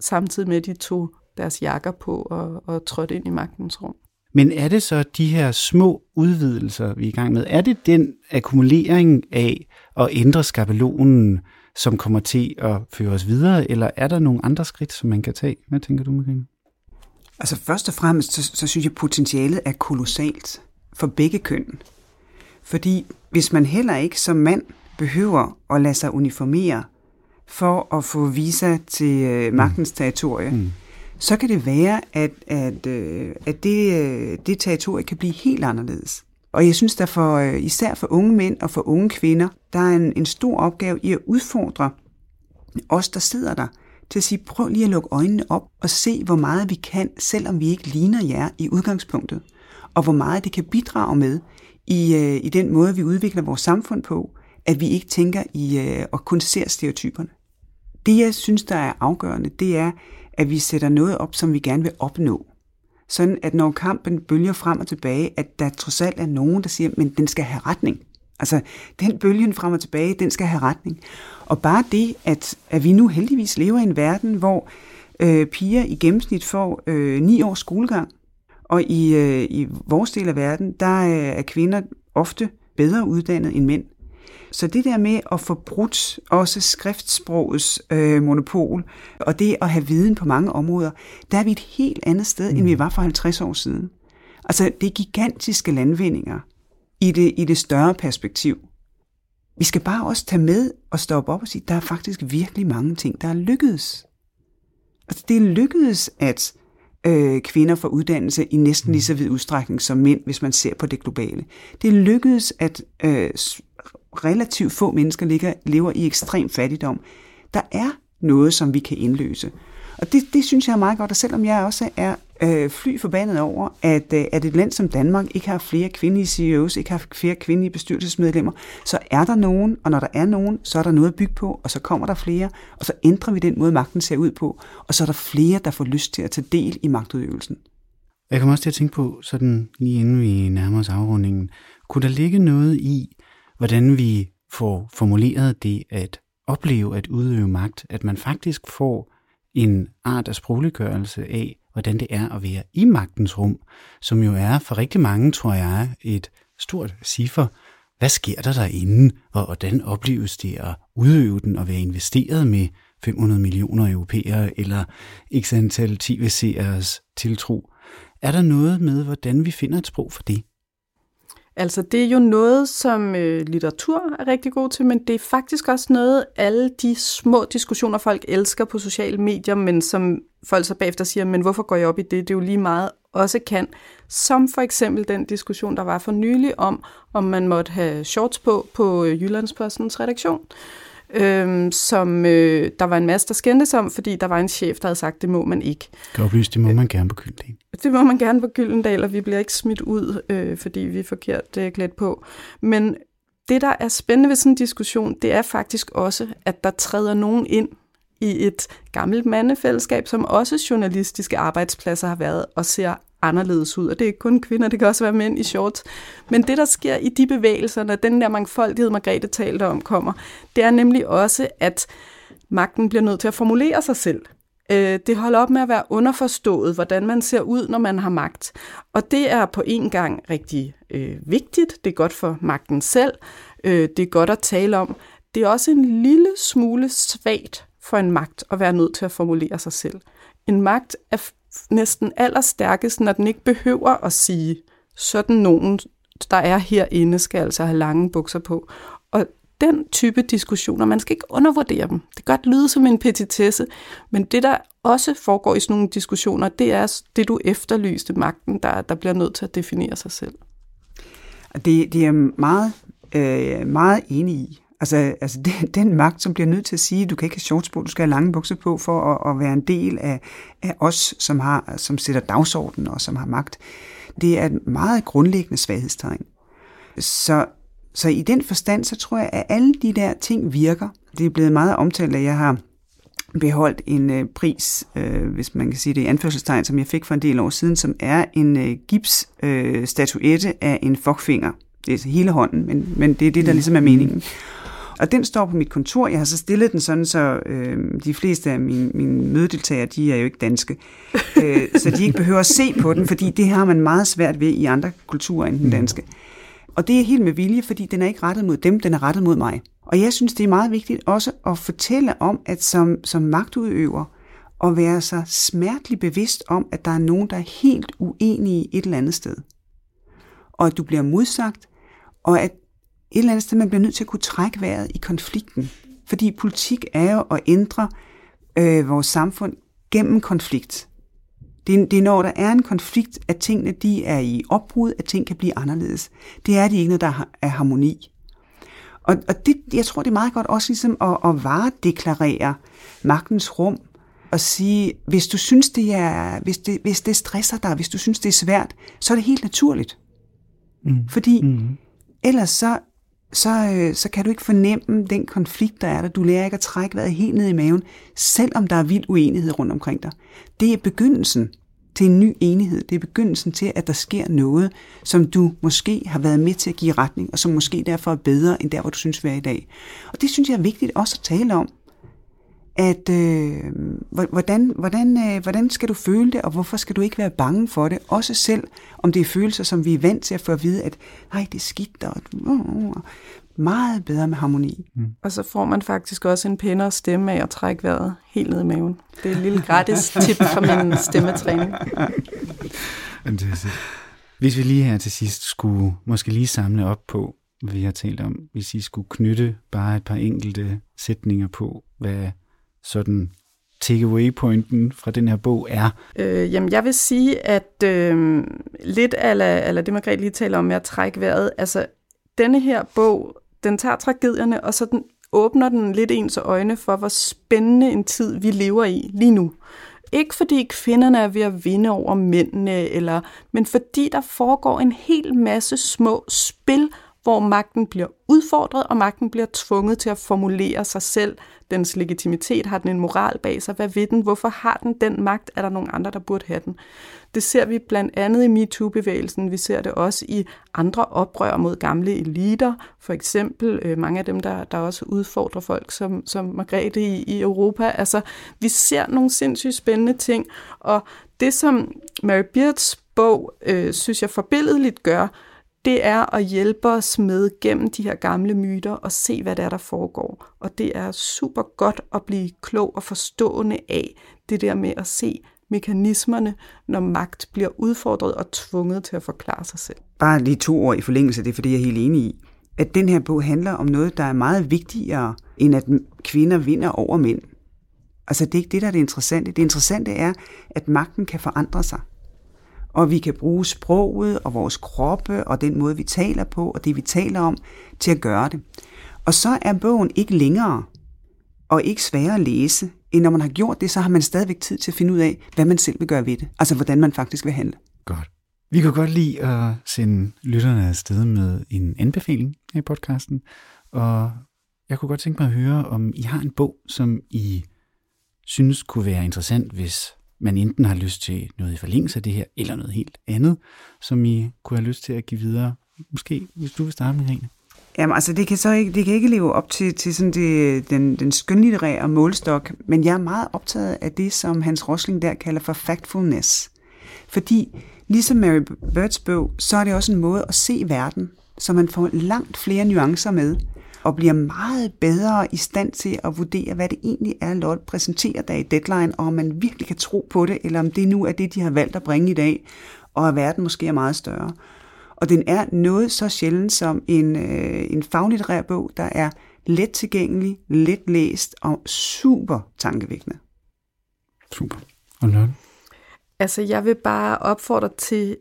samtidig med, at de tog deres jakker på og, og trådte ind i magtens rum. Men er det så de her små udvidelser, vi er i gang med? Er det den akkumulering af at ændre skabelonen, som kommer til at føre os videre, eller er der nogle andre skridt, som man kan tage? Hvad tænker du, Marine? Altså først og fremmest, så, så synes jeg, at potentialet er kolossalt for begge køn. Fordi hvis man heller ikke som mand behøver at lade sig uniformere for at få visa til øh, magtens territorie, mm så kan det være, at, at, øh, at det, øh, det territorie kan blive helt anderledes. Og jeg synes, der for, øh, især for unge mænd og for unge kvinder, der er en, en stor opgave i at udfordre os, der sidder der, til at sige, prøv lige at lukke øjnene op og se, hvor meget vi kan, selvom vi ikke ligner jer i udgangspunktet. Og hvor meget det kan bidrage med i, i den måde, vi udvikler vores samfund på, at vi ikke tænker i og kun ser stereotyperne. Det, jeg synes, der er afgørende, det er, at vi sætter noget op, som vi gerne vil opnå. Sådan at når kampen bølger frem og tilbage, at der trods alt er nogen, der siger, men den skal have retning. Altså, den bølgen frem og tilbage, den skal have retning. Og bare det, at, at vi nu heldigvis lever i en verden, hvor øh, piger i gennemsnit får øh, ni års skolegang, og i, øh, i vores del af verden, der øh, er kvinder ofte bedre uddannet end mænd. Så det der med at få brudt også skriftsprogets øh, monopol, og det at have viden på mange områder, der er vi et helt andet sted, mm. end vi var for 50 år siden. Altså, det er gigantiske landvindinger i det, i det større perspektiv. Vi skal bare også tage med og stoppe op og sige, der er faktisk virkelig mange ting, der er lykkedes. Altså, det er lykkedes, at øh, kvinder får uddannelse i næsten lige så vid udstrækning som mænd, hvis man ser på det globale. Det lykkedes, at øh, relativt få mennesker ligger, lever i ekstrem fattigdom. Der er noget, som vi kan indløse. Og det, det synes jeg er meget godt, og selvom jeg også er øh, fly forbandet over, at, øh, at et land som Danmark ikke har flere kvindelige CEOs, ikke har flere kvindelige bestyrelsesmedlemmer, så er der nogen, og når der er nogen, så er der noget at bygge på, og så kommer der flere, og så ændrer vi den måde, magten ser ud på, og så er der flere, der får lyst til at tage del i magtudøvelsen. Jeg kommer også til at tænke på, sådan lige inden vi nærmer os afrundingen, kunne der ligge noget i, hvordan vi får formuleret det at opleve at udøve magt, at man faktisk får en art af sprogliggørelse af, hvordan det er at være i magtens rum, som jo er for rigtig mange, tror jeg, et stort ciffer. Hvad sker der derinde, og hvordan opleves det at udøve den og være investeret med 500 millioner europæere eller x antal tv-seeres tiltro? Er der noget med, hvordan vi finder et sprog for det? Altså det er jo noget, som øh, litteratur er rigtig god til, men det er faktisk også noget, alle de små diskussioner, folk elsker på sociale medier, men som folk så bagefter siger, men hvorfor går jeg op i det? Det er jo lige meget også kan. Som for eksempel den diskussion, der var for nylig om, om man måtte have shorts på på øh, Jyllandspostens redaktion øhm, som øh, der var en masse, der skændtes om, fordi der var en chef, der havde sagt, det må man ikke. Kan oplyse, det må man gerne på Gyldendal. Det må man gerne på Gyldendal, og vi bliver ikke smidt ud, øh, fordi vi er forkert øh, klædt på. Men det, der er spændende ved sådan en diskussion, det er faktisk også, at der træder nogen ind i et gammelt mandefællesskab, som også journalistiske arbejdspladser har været, og ser anderledes ud. Og det er ikke kun kvinder, det kan også være mænd i shorts. Men det, der sker i de bevægelser, når den der mangfoldighed, Margrethe talte om, kommer, det er nemlig også, at magten bliver nødt til at formulere sig selv. Øh, det holder op med at være underforstået, hvordan man ser ud, når man har magt. Og det er på en gang rigtig øh, vigtigt. Det er godt for magten selv. Øh, det er godt at tale om. Det er også en lille smule svagt for en magt at være nødt til at formulere sig selv. En magt er næsten allerstærkest, når den ikke behøver at sige, sådan nogen, der er herinde, skal altså have lange bukser på. Og den type diskussioner, man skal ikke undervurdere dem. Det kan godt lyde som en petitesse, men det, der også foregår i sådan nogle diskussioner, det er det, du efterlyste magten, der, der bliver nødt til at definere sig selv. Det, det er meget, øh, meget enig i. Altså, altså den, [LAUGHS] den magt, som bliver nødt til at sige, du kan ikke have shorts på, du skal have lange bukser på, for at, at være en del af, af os, som, har, som sætter dagsordenen og som har magt, det er et meget grundlæggende svaghedstegn. Så, så i den forstand, så tror jeg, at alle de der ting virker. Det er blevet meget omtalt, at jeg har beholdt en øh, pris, øh, hvis man kan sige det i anførselstegn, som jeg fik for en del år siden, som er en øh, gipsstatuette øh, af en fokfinger. Det er hele hånden, men, men det er det, der ligesom er meningen. Og den står på mit kontor. Jeg har så stillet den sådan, så øh, de fleste af mine, mine mødedeltagere, de er jo ikke danske. [LAUGHS] øh, så de ikke behøver at se på den, fordi det har man meget svært ved i andre kulturer end den mm. danske. Og det er helt med vilje, fordi den er ikke rettet mod dem, den er rettet mod mig. Og jeg synes, det er meget vigtigt også at fortælle om, at som, som magtudøver, at være sig smerteligt bevidst om, at der er nogen, der er helt uenige et eller andet sted. Og at du bliver modsagt, og at et eller andet sted, man bliver nødt til at kunne trække vejret i konflikten. Fordi politik er jo at ændre øh, vores samfund gennem konflikt. Det er, det er når der er en konflikt, at tingene de er i opbrud, at ting kan blive anderledes. Det er de ikke, når der er harmoni. Og, og det, jeg tror, det er meget godt også ligesom at, at varedeklarere magtens rum og sige, hvis du synes, det er, hvis det, hvis det stresser dig, hvis du synes, det er svært, så er det helt naturligt. Mm. Fordi mm. ellers så, så, øh, så kan du ikke fornemme den konflikt, der er der. Du lærer ikke at trække vejret helt ned i maven, selvom der er vild uenighed rundt omkring dig. Det er begyndelsen til en ny enighed. Det er begyndelsen til, at der sker noget, som du måske har været med til at give retning, og som måske derfor er bedre end der, hvor du synes, vi er i dag. Og det synes jeg er vigtigt også at tale om, at øh, hvordan, hvordan, øh, hvordan skal du føle det, og hvorfor skal du ikke være bange for det, også selv om det er følelser, som vi er vant til at få at vide, at nej, det er skidt, og uh, uh, meget bedre med harmoni. Mm. Og så får man faktisk også en pænere stemme af at trække vejret helt ned i maven. Det er en lille gratis tip fra min stemmetræning. [LAUGHS] Hvis vi lige her til sidst skulle måske lige samle op på, hvad vi har talt om, hvis I skulle knytte bare et par enkelte sætninger på, hvad sådan takeaway-pointen fra den her bog er? Øh, jamen, jeg vil sige, at øh, lidt eller det, Margrethe lige taler om med at trække vejret, altså denne her bog, den tager tragedierne, og så den åbner den lidt ens øjne for, hvor spændende en tid vi lever i lige nu. Ikke fordi kvinderne er ved at vinde over mændene, eller, men fordi der foregår en hel masse små spil, hvor magten bliver udfordret, og magten bliver tvunget til at formulere sig selv. Dens legitimitet har den en moral bag sig. Hvad ved den? Hvorfor har den den magt? Er der nogen andre, der burde have den? Det ser vi blandt andet i MeToo-bevægelsen. Vi ser det også i andre oprør mod gamle eliter. For eksempel øh, mange af dem, der, der også udfordrer folk som, som Margrethe i, i Europa. Altså, vi ser nogle sindssygt spændende ting, og det som Mary Beards bog, øh, synes jeg forbilledeligt gør, det er at hjælpe os med gennem de her gamle myter og se, hvad det er, der foregår. Og det er super godt at blive klog og forstående af det der med at se mekanismerne, når magt bliver udfordret og tvunget til at forklare sig selv. Bare lige to år i forlængelse af det, for det er jeg helt enig i. At den her bog handler om noget, der er meget vigtigere, end at kvinder vinder over mænd. Altså det er ikke det, der er det interessante. Det interessante er, at magten kan forandre sig og vi kan bruge sproget og vores kroppe og den måde, vi taler på og det, vi taler om, til at gøre det. Og så er bogen ikke længere og ikke sværere at læse, end når man har gjort det, så har man stadigvæk tid til at finde ud af, hvad man selv vil gøre ved det. Altså, hvordan man faktisk vil handle. Godt. Vi kunne godt lide at sende lytterne afsted med en anbefaling i podcasten, og jeg kunne godt tænke mig at høre, om I har en bog, som I synes kunne være interessant, hvis man enten har lyst til noget i forlængelse af det her, eller noget helt andet, som I kunne have lyst til at give videre. Måske, hvis du vil starte med Rene. Jamen, altså, det kan så ikke, det kan ikke leve op til, til sådan det, den, den skønlitterære målstok, men jeg er meget optaget af det, som Hans Rosling der kalder for factfulness. Fordi, ligesom Mary Birds bog, så er det også en måde at se verden, så man får langt flere nuancer med, og bliver meget bedre i stand til at vurdere, hvad det egentlig er, Lot præsenterer der i deadline, og om man virkelig kan tro på det, eller om det nu er det, de har valgt at bringe i dag, og at verden måske er meget større. Og den er noget så sjældent som en, øh, en faglitterær bog, der er let tilgængelig, let læst og super tankevækkende. Super. Og Lotte? Altså, jeg vil bare opfordre til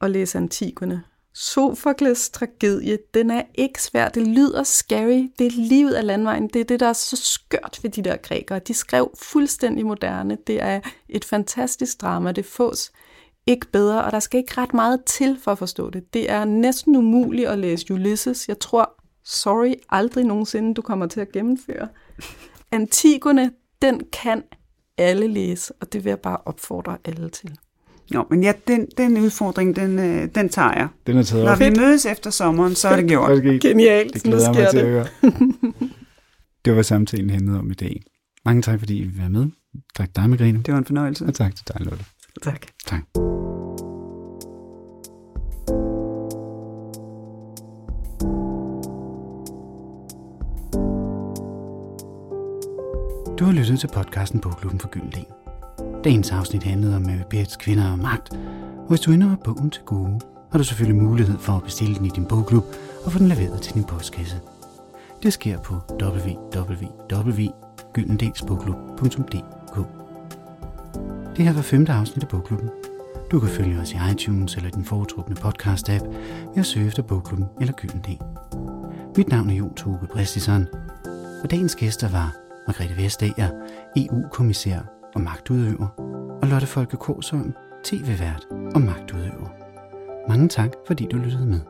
at læse Antigone. Sofokles tragedie, den er ikke svær. Det lyder scary. Det er livet af landvejen. Det er det, der er så skørt ved de der grækere. De skrev fuldstændig moderne. Det er et fantastisk drama. Det fås ikke bedre, og der skal ikke ret meget til for at forstå det. Det er næsten umuligt at læse Ulysses. Jeg tror, sorry, aldrig nogensinde du kommer til at gennemføre. Antigone, den kan alle læse, og det vil jeg bare opfordre alle til. Nå, men ja, den, den udfordring, den, øh, den tager jeg. Den er taget Når op. vi mødes efter sommeren, så er det gjort. Okay. Genialt, det glæder mig til det. at det [LAUGHS] var samtalen handlede om i dag. Mange tak, fordi I vil være med. Tak dig, Margrethe. Det var en fornøjelse. Og tak til dig, Lotte. Tak. Tak. Du har lyttet til podcasten Bogklubben for Gyldendal. Dagens afsnit handlede om øh, Berets kvinder og magt, og hvis du ender med bogen til gode, har du selvfølgelig mulighed for at bestille den i din bogklub og få den leveret til din postkasse. Det sker på www.gyldendelsbogklub.dk Det her var femte afsnit af Bogklubben. Du kan følge os i iTunes eller din foretrukne podcast-app ved at søge efter Bogklubben eller Gyldendel. Mit navn er Jon Toge Bristison, og dagens gæster var Margrethe Vestager, EU-kommissær og magtudøver, og Lotte Folke Korsholm, tv-vært og magtudøver. Mange tak, fordi du lyttede med.